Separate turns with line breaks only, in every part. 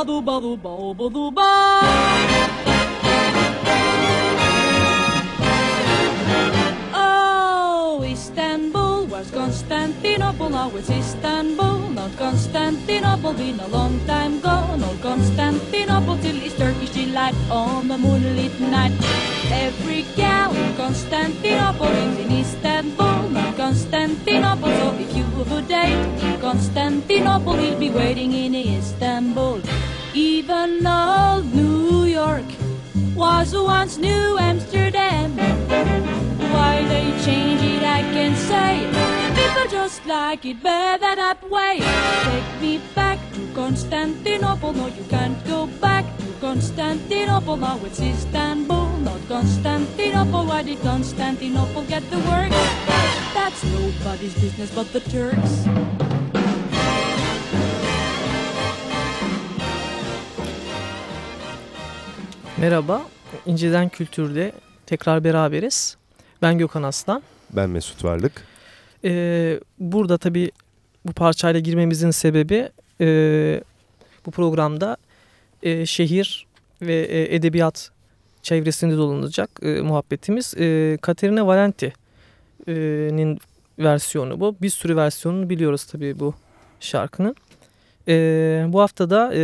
ba do do ba do ba. Oh, Istanbul was Constantinople, now it's Istanbul, not Constantinople, been a long time ago, no Constantinople till it's Turkish delight on a moonlit night. Every gal in Constantinople is in Istanbul, not Constantinople, so if you have a date in Constantinople, he'll be waiting in Istanbul. Even old New York was once New Amsterdam. Why they change it, I can't say. People just like it better that way. Take me back to Constantinople. No, you can't go back to Constantinople. Now it's Istanbul, not Constantinople. Why did Constantinople get the work? That's nobody's business but the Turks.
Merhaba, İnceden Kültür'de tekrar beraberiz. Ben Gökhan Aslan.
Ben Mesut Varlık.
Ee, burada tabii bu parçayla girmemizin sebebi e, bu programda e, şehir ve e, edebiyat çevresinde dolanacak e, muhabbetimiz. E, Katerina Valenti'nin versiyonu bu. Bir sürü versiyonunu biliyoruz tabii bu şarkının. E, bu hafta da e,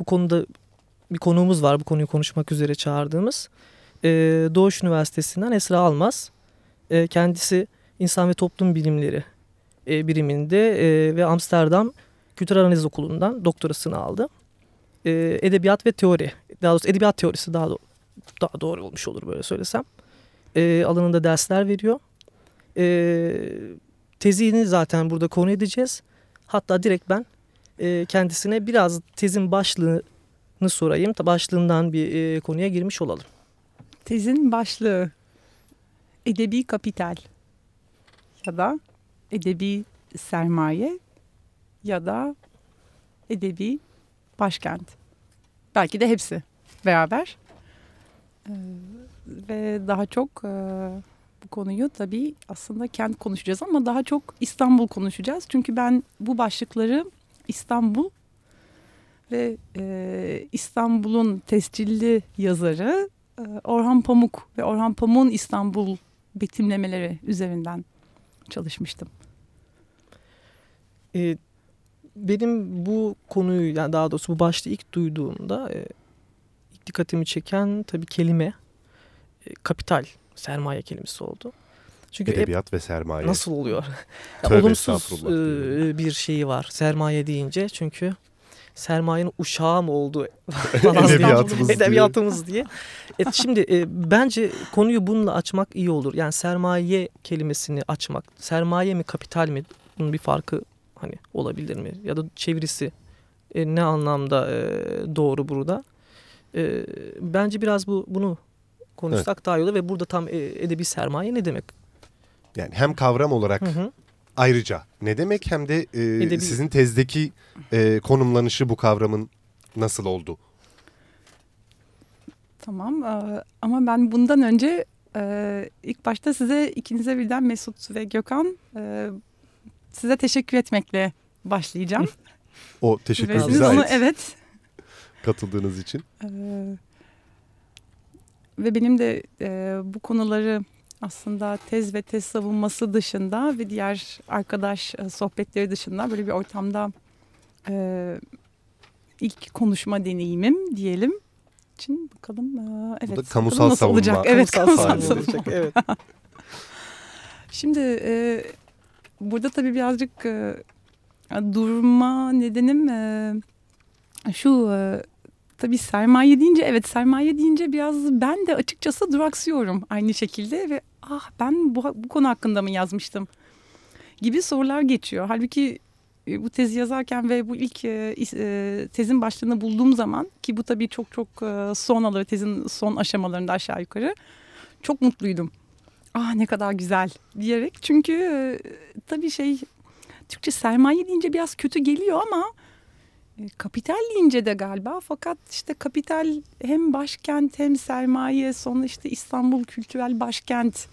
bu konuda bir konuğumuz var. Bu konuyu konuşmak üzere çağırdığımız. E, Doğuş Üniversitesi'nden Esra Almaz. E, kendisi İnsan ve Toplum Bilimleri e, biriminde e, ve Amsterdam Kültür Analiz Okulu'ndan doktorasını aldı. E, edebiyat ve teori, daha doğrusu edebiyat teorisi daha, do daha doğru olmuş olur böyle söylesem. E, alanında dersler veriyor. E, tezini zaten burada konu edeceğiz. Hatta direkt ben e, kendisine biraz tezin başlığını sorayım. Başlığından bir e, konuya girmiş olalım.
Tezin başlığı edebi kapital ya da edebi sermaye ya da edebi başkent. Belki de hepsi beraber. Ee, ve daha çok e, bu konuyu tabii aslında kent konuşacağız ama daha çok İstanbul konuşacağız. Çünkü ben bu başlıkları İstanbul ve e, İstanbul'un tescilli yazarı e, Orhan Pamuk ve Orhan Pamuk'un İstanbul betimlemeleri üzerinden çalışmıştım.
Ee, benim bu konuyu yani daha doğrusu bu başlığı ilk duyduğumda e, ilk dikkatimi çeken tabii kelime e, kapital sermaye kelimesi oldu.
Çünkü edebiyat ve sermaye.
Nasıl oluyor? olumsuz e, bir şeyi var sermaye deyince çünkü sermayenin uşağı mı oldu
falan edebiyatımız,
diye. edebiyatımız diye. Evet, şimdi e, bence konuyu bununla açmak iyi olur. Yani sermaye kelimesini açmak. Sermaye mi kapital mi? Bunun bir farkı hani olabilir mi? Ya da çevirisi e, ne anlamda e, doğru burada? E, bence biraz bu bunu konuşsak evet. daha iyi olur ve burada tam e, edebi sermaye ne demek?
Yani hem kavram olarak hı hı. Ayrıca ne demek hem de e, sizin tezdeki e, konumlanışı bu kavramın nasıl oldu?
Tamam e, ama ben bundan önce e, ilk başta size ikinize birden Mesut ve Gökhan e, size teşekkür etmekle başlayacağım.
o teşekkür bize ait.
Evet.
Katıldığınız için.
E, ve benim de e, bu konuları aslında tez ve tez savunması dışında ve diğer arkadaş e, sohbetleri dışında böyle bir ortamda e, ilk konuşma deneyimim diyelim için bakalım e, evet
Bu da kamusal nasıl savunma.
olacak. Evet kamusal, kamusal savunma. olacak evet. Şimdi e, burada tabii birazcık e, durma nedenim e, şu e, tabii sermaye deyince evet sermaye deyince biraz ben de açıkçası duraksıyorum aynı şekilde ve ah ben bu, bu konu hakkında mı yazmıştım gibi sorular geçiyor. Halbuki e, bu tezi yazarken ve bu ilk e, e, tezin başlığını bulduğum zaman ki bu tabii çok çok son alır tezin son aşamalarında aşağı yukarı çok mutluydum. Ah ne kadar güzel diyerek çünkü tabii şey Türkçe sermaye deyince biraz kötü geliyor ama kapital deyince de galiba fakat işte kapital hem başkent hem sermaye sonra işte İstanbul kültürel başkent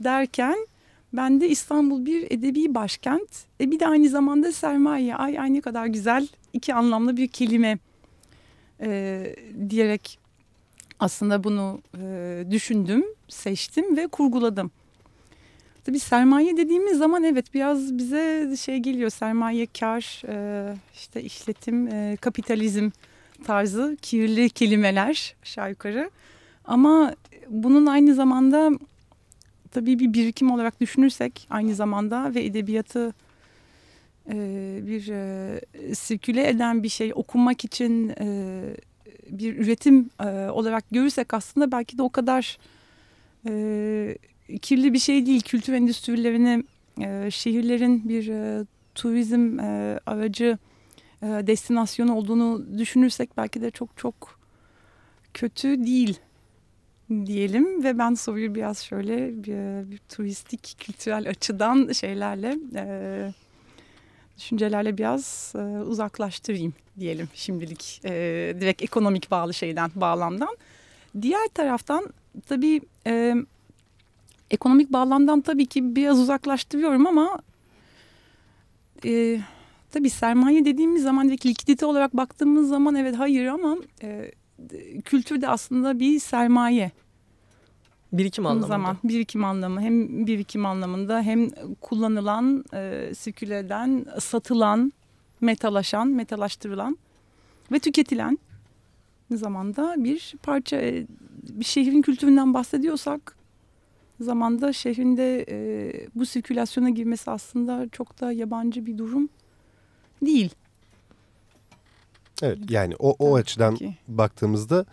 derken Ben de İstanbul bir edebi başkent. E bir de aynı zamanda sermaye. Ay, ay ne kadar güzel iki anlamlı bir kelime e, diyerek aslında bunu e, düşündüm, seçtim ve kurguladım. Tabii sermaye dediğimiz zaman evet biraz bize şey geliyor sermaye kar, e, işte işletim, e, kapitalizm tarzı kirli kelimeler aşağı yukarı. Ama bunun aynı zamanda tabii bir birikim olarak düşünürsek aynı zamanda ve edebiyatı e, bir e, sirküle eden bir şey okumak için e, bir üretim e, olarak görürsek aslında belki de o kadar e, kirli bir şey değil. Kültür endüstrilerini e, şehirlerin bir e, turizm e, aracı e, destinasyonu olduğunu düşünürsek belki de çok çok kötü değil diyelim ve ben soruyu biraz şöyle bir, bir turistik kültürel açıdan şeylerle e, düşüncelerle biraz e, uzaklaştırayım diyelim şimdilik e, direkt ekonomik bağlı şeyden bağlamdan. Diğer taraftan tabii e, ekonomik bağlamdan tabii ki biraz uzaklaştırıyorum ama e, tabii sermaye dediğimiz zaman ve likidite olarak baktığımız zaman evet hayır ama e, kültür de aslında bir sermaye.
Birikim anlamında. Zaman,
birikim anlamı hem birikim anlamında hem kullanılan, e, sirküle eden, satılan, metalaşan, metalaştırılan ve tüketilen zamanda bir parça e, bir şehrin kültüründen bahsediyorsak zamanda şehrinde e, bu sirkülasyona girmesi aslında çok da yabancı bir durum değil.
Evet yani o, o açıdan ki. baktığımızda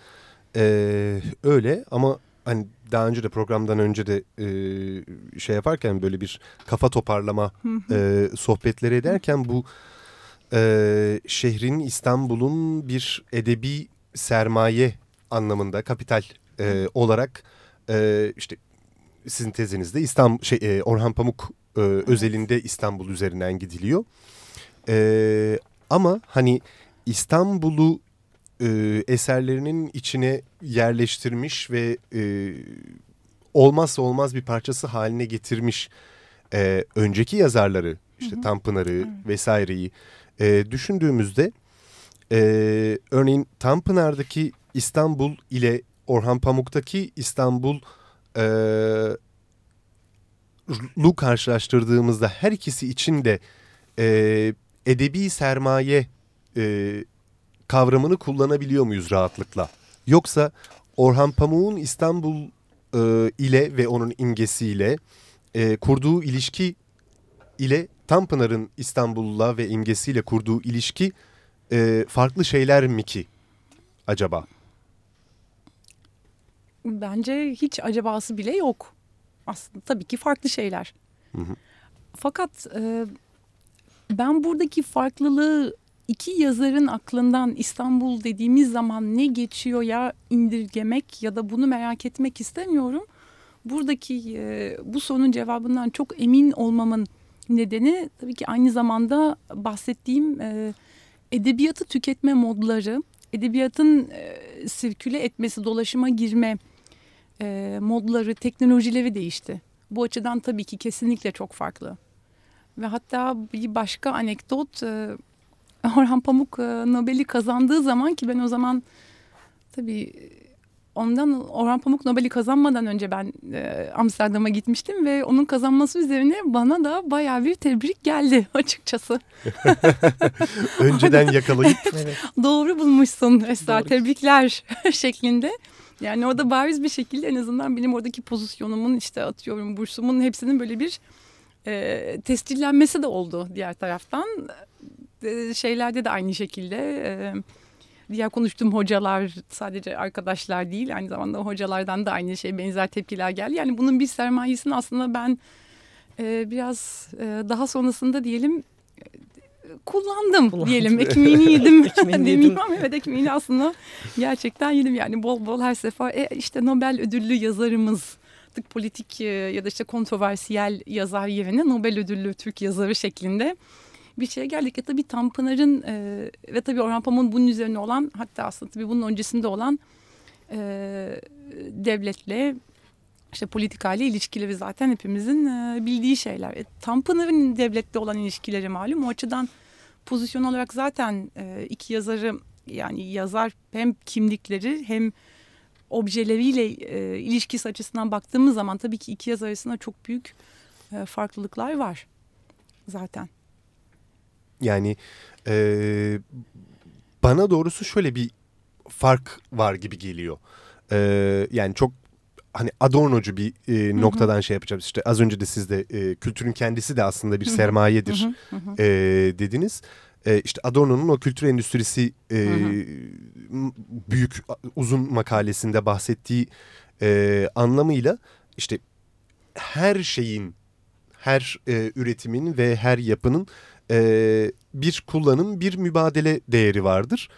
e, öyle ama hani daha önce de programdan önce de e, şey yaparken böyle bir kafa toparlama e, sohbetleri ederken bu e, şehrin İstanbul'un bir edebi sermaye anlamında kapital e, olarak e, işte sizin tezinizde İstanbul şey e, Orhan Pamuk e, özelinde İstanbul üzerinden gidiliyor. E, ama hani İstanbul'u e, eserlerinin içine yerleştirmiş ve e, olmazsa olmaz bir parçası haline getirmiş e, önceki yazarları işte hı hı. Tanpınar'ı hı. vesaireyi e, düşündüğümüzde e, örneğin Tanpınar'daki İstanbul ile Orhan Pamuk'taki İstanbul e, Lu karşılaştırdığımızda her ikisi için de e, edebi sermaye e, kavramını kullanabiliyor muyuz rahatlıkla? Yoksa Orhan Pamuk'un İstanbul e, ile ve onun imgesiyle e, kurduğu ilişki ile Tanpınar'ın İstanbul'la ve imgesiyle kurduğu ilişki e, farklı şeyler mi ki acaba?
Bence hiç acabası bile yok. Aslında tabii ki farklı şeyler. Hı hı. Fakat e, ben buradaki farklılığı iki yazarın aklından İstanbul dediğimiz zaman ne geçiyor ya indirgemek ya da bunu merak etmek istemiyorum. Buradaki e, bu sorunun cevabından çok emin olmamın nedeni tabii ki aynı zamanda bahsettiğim e, edebiyatı tüketme modları, edebiyatın e, sirküle etmesi, dolaşıma girme e, modları, teknolojileri değişti. Bu açıdan tabii ki kesinlikle çok farklı. Ve hatta bir başka anekdot e, Orhan Pamuk e, Nobel'i kazandığı zaman ki ben o zaman tabii ondan Orhan Pamuk Nobel'i kazanmadan önce ben e, Amsterdam'a gitmiştim ve onun kazanması üzerine bana da bayağı bir tebrik geldi açıkçası.
Önceden yakalayıp.
Doğru bulmuşsun Esra Doğru. tebrikler şeklinde. Yani orada bariz bir şekilde en azından benim oradaki pozisyonumun işte atıyorum bursumun hepsinin böyle bir e, tescillenmesi de oldu diğer taraftan. E, şeylerde de aynı şekilde e, diğer konuştuğum hocalar sadece arkadaşlar değil aynı zamanda hocalardan da aynı şey benzer tepkiler geldi. Yani bunun bir sermayesini aslında ben e, biraz e, daha sonrasında diyelim kullandım Kullandım. diyelim. Ekmeğini yedim demeyeyim ama evet ekmeğini aslında gerçekten yedim. Yani bol bol her sefer e, işte Nobel ödüllü yazarımız politik ya da işte kontroversiyel yazar yerine Nobel ödüllü Türk yazarı şeklinde bir şeye geldik. Ya tabii Tanpınar'ın e, ve tabii Orhan Pamuk'un bunun üzerine olan hatta aslında tabii bunun öncesinde olan e, devletle işte politikayla ilişkileri zaten hepimizin e, bildiği şeyler. E, Tanpınar'ın devlette olan ilişkileri malum. O açıdan pozisyon olarak zaten e, iki yazarı yani yazar hem kimlikleri hem objeleriyle e, ilişkisi açısından baktığımız zaman tabii ki iki yazar arasında çok büyük e, farklılıklar var zaten.
Yani e, bana doğrusu şöyle bir fark var gibi geliyor. E, yani çok hani Adorno'cu bir e, noktadan hı hı. şey yapacağız. İşte az önce de siz de e, kültürün kendisi de aslında bir hı hı. sermayedir hı hı hı. E, dediniz. E, işte Adorno'nun o kültür endüstrisi e, hı hı. büyük uzun makalesinde bahsettiği e, anlamıyla işte her şeyin, her e, üretimin ve her yapının e, bir kullanım, bir mübadele değeri vardır.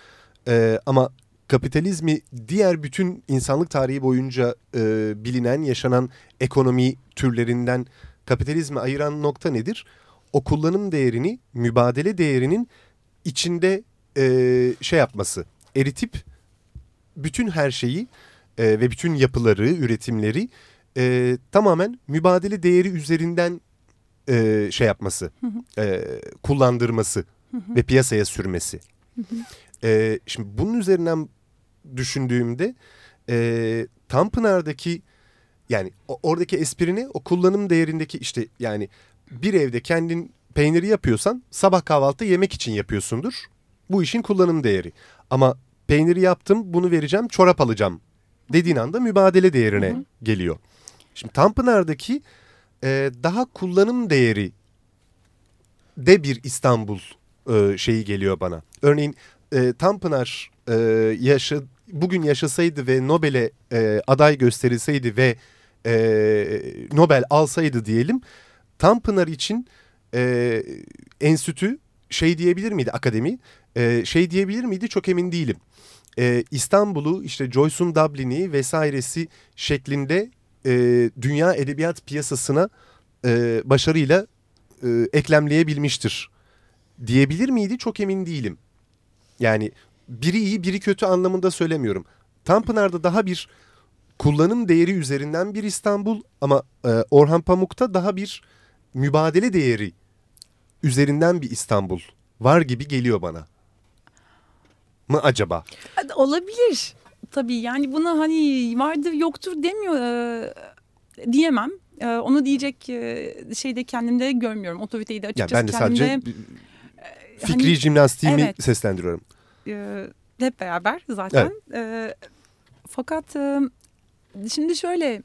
E, ama kapitalizmi diğer bütün insanlık tarihi boyunca e, bilinen, yaşanan ekonomi türlerinden kapitalizmi ayıran nokta nedir? O kullanım değerini, mübadele değerinin içinde e, şey yapması, eritip bütün her şeyi e, ve bütün yapıları, üretimleri e, tamamen mübadele değeri üzerinden e, şey yapması, hı hı. E, kullandırması hı hı. ve piyasaya sürmesi. Hı hı. E, şimdi bunun üzerinden düşündüğümde e, Tanpınar'daki yani oradaki esprini o kullanım değerindeki işte yani bir evde kendin peyniri yapıyorsan sabah kahvaltı yemek için yapıyorsundur. Bu işin kullanım değeri. Ama peyniri yaptım bunu vereceğim çorap alacağım dediğin anda mübadele değerine hı hı. geliyor. Şimdi Tanpınar'daki e, daha kullanım değeri de bir İstanbul e, şeyi geliyor bana. Örneğin e, Tanpınar e, yaşa, bugün yaşasaydı ve Nobel'e e, aday gösterilseydi ve e, Nobel alsaydı diyelim Tanpınar için e, enstitü şey diyebilir miydi akademi e, şey diyebilir miydi çok emin değilim. E, İstanbul'u işte Joyce'un Dublin'i vesairesi şeklinde e, dünya edebiyat piyasasına e, başarıyla e, eklemleyebilmiştir diyebilir miydi çok emin değilim. Yani biri iyi biri kötü anlamında söylemiyorum. Tanpınar'da daha bir kullanım değeri üzerinden bir İstanbul ama e, Orhan Pamuk'ta daha bir mübadele değeri üzerinden bir İstanbul var gibi geliyor bana. Mı acaba?
Olabilir. Tabii yani buna hani vardır yoktur demiyor e, diyemem. E, onu diyecek e, şeyde kendimde görmüyorum. Otoriteyi de açıkçası
yani ben de sadece kendimde, fikri hani, jimnastiğimi evet, seslendiriyorum.
E, hep beraber zaten. Evet. E, fakat e, şimdi şöyle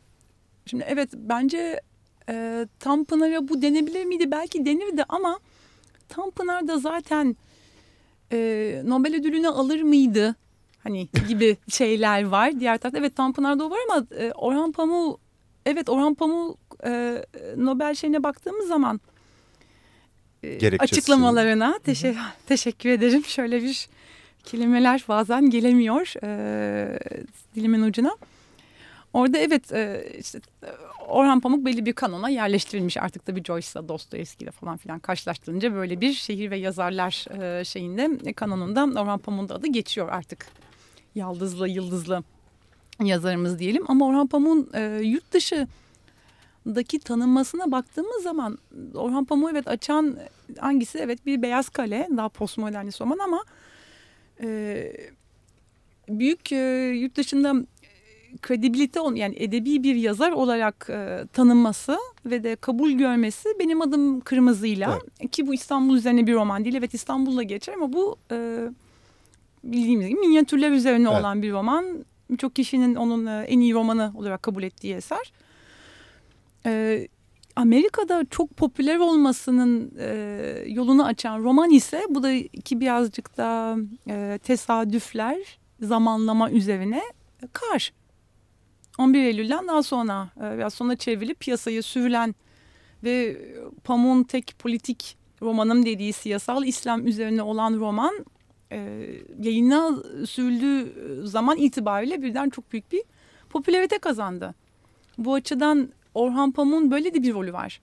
şimdi evet bence e, Tanpınar'a bu denebilir miydi? Belki denirdi ama Tanpınar da zaten e, Nobel ödülünü alır mıydı? Hani gibi şeyler var. Diğer tarafta evet Tanpınar'da o var ama e, Orhan Pamuk evet Orhan Pamuk e, Nobel şeyine baktığımız zaman e, açıklamalarına teşe teşekkür ederim. Şöyle bir kelimeler bazen gelemiyor e, dilimin ucuna. Orada evet e, işte Orhan Pamuk belli bir kanona yerleştirilmiş artık da bir Joyce'la Dostoyevski'yle falan filan karşılaştırınca böyle bir şehir ve yazarlar e, şeyinde kanonunda Orhan Pamuk'un adı geçiyor artık. Yaldızlı, yıldızlı yazarımız diyelim ama Orhan Pamuk'un e, yurt dışı daki tanınmasına baktığımız zaman Orhan Pamuk evet açan hangisi evet bir beyaz kale daha postmodernist roman ama e, büyük e, yurt dışında kredibilite yani edebi bir yazar olarak e, tanınması ve de kabul görmesi benim adım Kırmızı'yla evet. ki bu İstanbul üzerine bir roman değil evet İstanbul'la geçer ama bu e, bildiğimiz gibi minyatürler üzerine evet. olan bir roman birçok kişinin onun e, en iyi romanı olarak kabul ettiği eser. E, Amerika'da çok popüler olmasının e, yolunu açan roman ise bu da ki birazcık da e, tesadüfler zamanlama üzerine Kar. 11 Eylül'den daha sonra e, biraz sonra çevrilip piyasaya sürülen ve Pamuk'un tek politik romanım dediği siyasal İslam üzerine olan roman e, yayına sürüldüğü zaman itibariyle birden çok büyük bir popülarite kazandı. Bu açıdan Orhan Pamuk'un böyle de bir rolü var.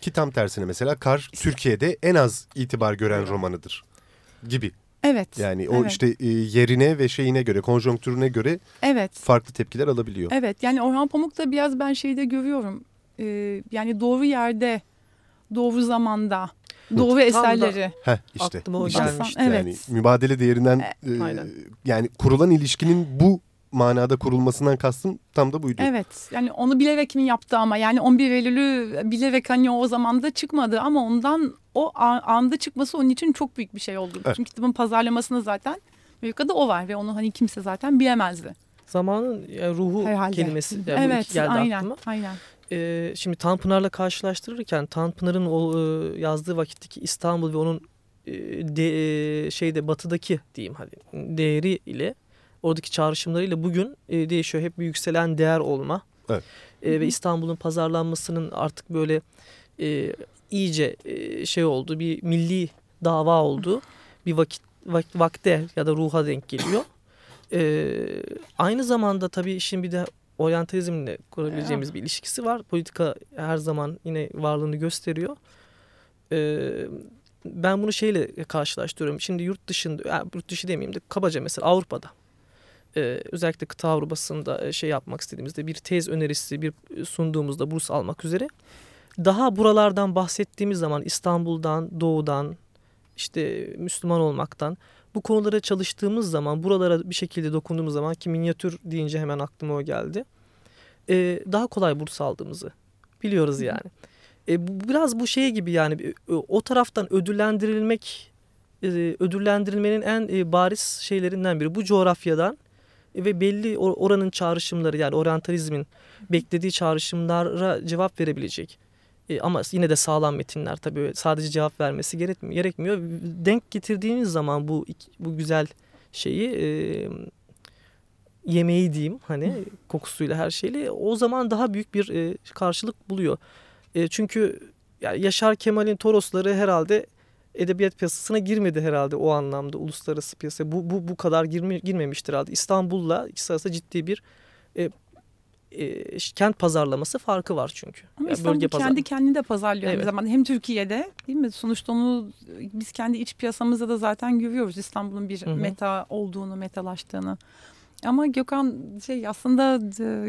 Ki tam tersine mesela Kar işte, Türkiye'de en az itibar gören romanıdır gibi.
Evet.
Yani o
evet.
işte e, yerine ve şeyine göre, konjonktürüne göre
evet.
farklı tepkiler alabiliyor.
Evet yani Orhan Pamuk da biraz ben şeyde görüyorum. Ee, yani doğru yerde, doğru zamanda, doğru
Tam
eserleri.
Heh işte.
Aklıma o
işte.
gelmişti.
Evet.
Yani mübadele değerinden
E,
e, yani kurulan ilişkinin bu manada kurulmasından kastım tam da buydu.
Evet yani onu bilerek mi yaptı ama yani 11 Eylül'ü bilerek hani o zaman da çıkmadı ama ondan o anda çıkması onun için çok büyük bir şey oldu.
Evet.
Çünkü kitabın pazarlamasında zaten Amerika'da o var ve onu hani kimse zaten bilemezdi.
Zamanın yani ruhu
Herhalde.
kelimesi yani
evet
geldi
aynen
aklıma.
aynen.
Ee, şimdi Tanpınar'la karşılaştırırken Tanpınar'ın o e, yazdığı vakitteki İstanbul ve onun e, de, e, şeyde batıdaki diyeyim hadi değeri ile oradaki çağrışımlarıyla bugün e, değişiyor. Hep bir yükselen değer olma.
Evet.
E, ve İstanbul'un pazarlanmasının artık böyle e, iyice e, şey oldu. Bir milli dava oldu. Bir vakit vak- vakte ya da ruha denk geliyor. E, aynı zamanda tabii işin bir de oryantalizmle kurabileceğimiz bir ilişkisi var. Politika her zaman yine varlığını gösteriyor. Ee, ben bunu şeyle karşılaştırıyorum. Şimdi yurt dışında, yani yurt dışı demeyeyim de kabaca mesela Avrupa'da. Ee, özellikle kıta Avrupa'sında e, şey yapmak istediğimizde bir tez önerisi bir sunduğumuzda burs almak üzere daha buralardan bahsettiğimiz zaman İstanbul'dan, doğudan, işte Müslüman olmaktan bu konulara çalıştığımız zaman buralara bir şekilde dokunduğumuz zaman ki minyatür deyince hemen aklıma o geldi. Ee, daha kolay burs aldığımızı biliyoruz yani. E, bu, biraz bu şey gibi yani e, o taraftan ödüllendirilmek e, ödüllendirilmenin en e, bariz şeylerinden biri bu coğrafyadan e, ve belli or- oranın çağrışımları yani oryantalizmin beklediği çağrışımlara cevap verebilecek. E, ama yine de sağlam metinler tabii sadece cevap vermesi gerekmiyor. gerekmiyor. Denk getirdiğiniz zaman bu bu güzel şeyi e, yemeği diyeyim hani kokusuyla her şeyle o zaman daha büyük bir e, karşılık buluyor. E, çünkü yani Yaşar Kemal'in Torosları herhalde edebiyat piyasasına girmedi herhalde o anlamda uluslararası piyasaya. Bu, bu, bu kadar girme, girmemiştir herhalde. İstanbul'la ikisi arasında ciddi bir e, e, kent pazarlaması farkı var çünkü.
Ama
Yani
İstanbul
pazar-
kendi kendini de pazarlıyor
Evet.
zamanda. Hem Türkiye'de değil mi? Sonuçta onu biz kendi iç piyasamızda da zaten görüyoruz İstanbul'un bir
Hı hı.
meta olduğunu, metalaştığını. Ama Gökhan şey aslında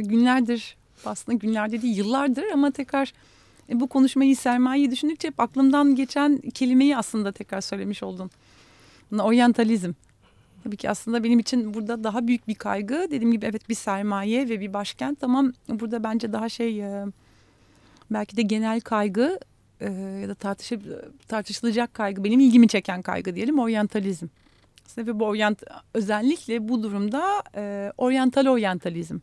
günlerdir aslında günlerde değil yıllardır ama tekrar bu konuşmayı sermayeyi düşündükçe hep aklımdan geçen kelimeyi aslında tekrar söylemiş oldun. Oryantalizm. Tabii ki aslında benim için burada daha büyük bir kaygı. Dediğim gibi evet bir sermaye ve bir başkent ama burada bence daha şey e, belki de genel kaygı e, ya da tartışıp, tartışılacak kaygı benim ilgimi çeken kaygı diyelim oryantalizm. Ve bu oryant özellikle bu durumda e, oryantal oryantalizm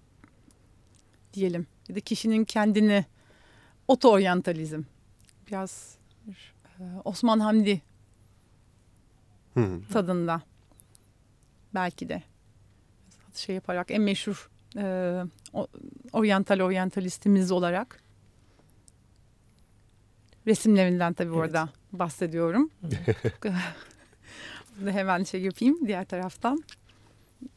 diyelim ya da kişinin kendini oto oryantalizm biraz e, Osman Hamdi
Hı.
tadında belki de şey yaparak en meşhur e, o- oryantal oryantalistimiz olarak resimlerinden tabii
Evet.
orada bahsediyorum. Burada hemen şey yapayım diğer taraftan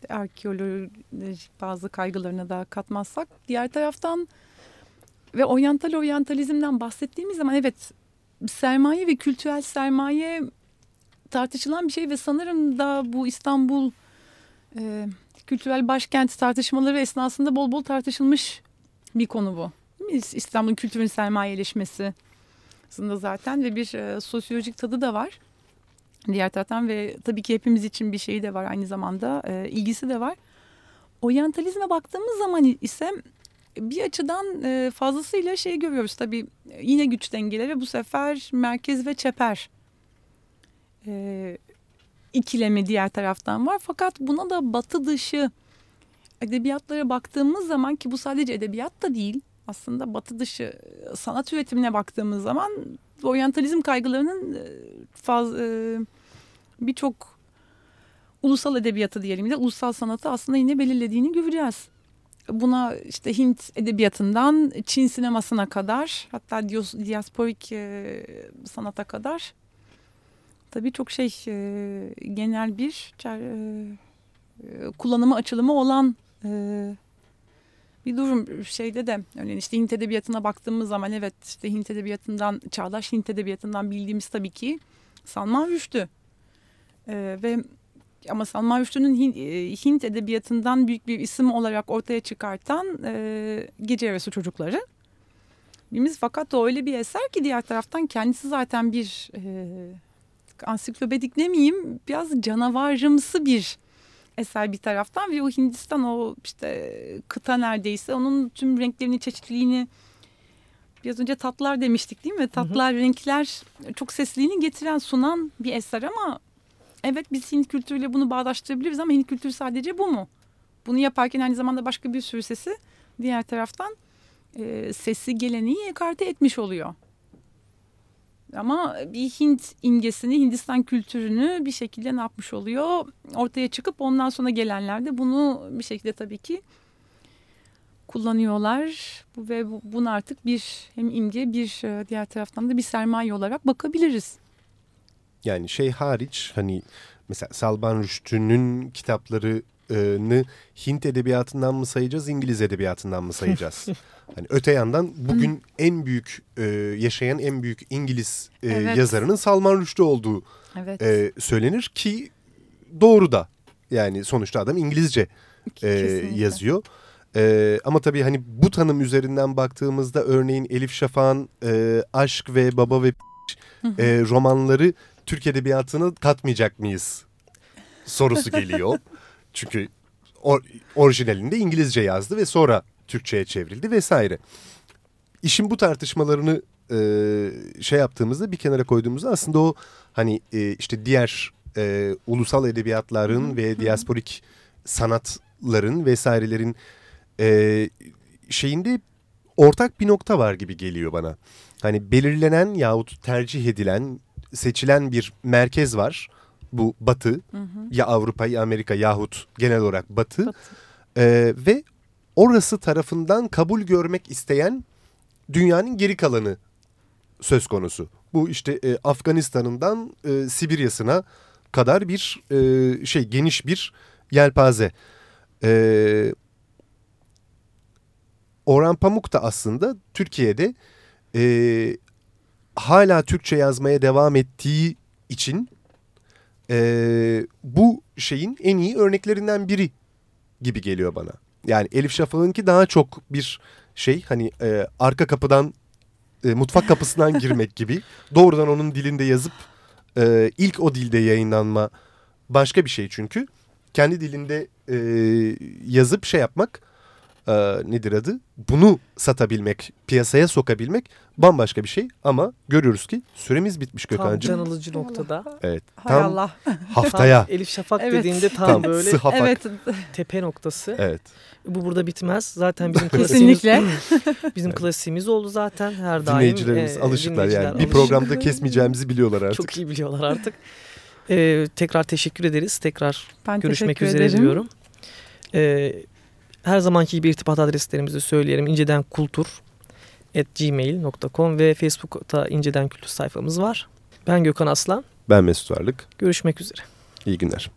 arkeolojik bazı kaygılarını da katmazsak diğer taraftan ve oryantal oryantalizmden bahsettiğimiz zaman evet sermaye ve kültürel sermaye tartışılan bir şey ve sanırım da bu İstanbul e, kültürel başkent tartışmaları esnasında bol bol tartışılmış bir konu bu. İstanbul'un kültürün sermayeleşmesi aslında zaten ve bir e, sosyolojik tadı da var. Diğer taraftan ve tabii ki hepimiz için bir şey de var aynı zamanda e, ilgisi de var. Oryantalizme baktığımız zaman ise bir açıdan e, fazlasıyla şey görüyoruz tabii e, yine güç dengeleri bu sefer merkez ve çeper e, ikilemi diğer taraftan var. Fakat buna da batı dışı edebiyatlara baktığımız zaman ki bu sadece edebiyat da değil aslında batı dışı sanat üretimine baktığımız zaman oryantalizm kaygılarının faz, e, birçok ulusal edebiyatı diyelim de ulusal sanatı aslında yine belirlediğini göreceğiz. Buna işte Hint edebiyatından Çin sinemasına kadar hatta diasporik e, sanata kadar tabii çok şey e, genel bir e, e, kullanımı açılımı olan bir durum. Şeyde de örneğin işte Hint edebiyatına baktığımız zaman evet işte Hint edebiyatından çağdaş Hint edebiyatından bildiğimiz tabii ki Salman Rushdie E, ve ama Salman Rushdie'nin Hint edebiyatından büyük bir isim olarak ortaya çıkartan e, Gece Yarısı Çocukları. Birimiz fakat o öyle bir eser ki diğer taraftan kendisi zaten bir e, ansiklopedik demeyeyim biraz canavarımsı bir eser bir taraftan ve o Hindistan o işte kıta neredeyse onun tüm renklerini çeşitliliğini biraz önce tatlar demiştik değil mi? Tatlar, hı hı. renkler çok sesliliğini getiren sunan bir eser ama evet biz Hint kültürüyle bunu bağdaştırabiliriz ama Hint kültürü sadece bu mu? Bunu yaparken aynı zamanda başka bir sürü sesi diğer taraftan e, sesi geleneği ekarte etmiş oluyor. Ama bir Hint imgesini, Hindistan kültürünü bir şekilde ne yapmış oluyor? Ortaya çıkıp ondan sonra gelenler de bunu bir şekilde tabii ki kullanıyorlar. Ve bunu artık bir hem imge bir e, diğer taraftan da bir sermaye olarak bakabiliriz.
Yani şey hariç hani mesela Salman Rushdie'nin kitaplarını Hint edebiyatından mı sayacağız, İngiliz edebiyatından mı sayacağız? Hani öte yandan bugün en büyük e, yaşayan en büyük İngiliz e, evet. yazarının Salman Rushdie olduğu evet. e, söylenir ki doğru da. Yani sonuçta adam İngilizce e, yazıyor. E, ama tabii hani bu tanım üzerinden baktığımızda örneğin Elif Şafak'ın e, Aşk ve Baba ve e, romanları Türk Edebiyatı'na katmayacak mıyız sorusu geliyor. Çünkü or, orijinalinde İngilizce yazdı ve sonra Türkçe'ye çevrildi vesaire. İşin bu tartışmalarını e, şey yaptığımızda bir kenara koyduğumuzda aslında o hani e, işte diğer e, ulusal edebiyatların ve diasporik sanatların vesairelerin e, şeyinde ortak bir nokta var gibi geliyor bana. Hani belirlenen yahut tercih edilen, seçilen bir merkez var. Bu batı hı hı. ya Avrupa ya Amerika yahut genel olarak batı. batı. E, ve orası tarafından kabul görmek isteyen dünyanın geri kalanı söz konusu. Bu işte e, Afganistan'ından e, Sibirya'sına kadar bir e, şey geniş bir yelpaze. E, Orhan Pamuk da aslında Türkiye'de e, hala Türkçe yazmaya devam ettiği için e, bu şeyin en iyi örneklerinden biri gibi geliyor bana. Yani Elif Şafak'ınki daha çok bir şey hani e, arka kapıdan e, mutfak kapısından girmek gibi. Doğrudan onun dilinde yazıp e, ilk o dilde yayınlanma başka bir şey çünkü. Kendi dilinde e, yazıp şey yapmak e, nedir adı? Bunu satabilmek, piyasaya sokabilmek bambaşka bir şey. Ama görüyoruz ki süremiz bitmiş Gökhan'cığım.
Tam can alıcı noktada.
Evet. Hay tam Allah. haftaya.
Elif Şafak evet. dediğinde tam, tam böyle
sıhafak.
evet. tepe noktası.
Evet.
Bu burada bitmez. Zaten bizim klasiğimiz bizim klasiğimiz oldu zaten her daim.
Dinleyicilerimiz e, alışıklar yani. Bir programda kesmeyeceğimizi biliyorlar artık.
Çok iyi biliyorlar artık. Ee, tekrar teşekkür ederiz. Tekrar ben görüşmek üzere ederim. diyorum. Ee, her zamanki gibi irtibat adreslerimizi söyleyelim. İnceden Kultur gmail.com ve Facebook'ta İnceden Kültür sayfamız var. Ben Gökhan Aslan.
Ben Mesut Varlık.
Görüşmek üzere.
İyi günler.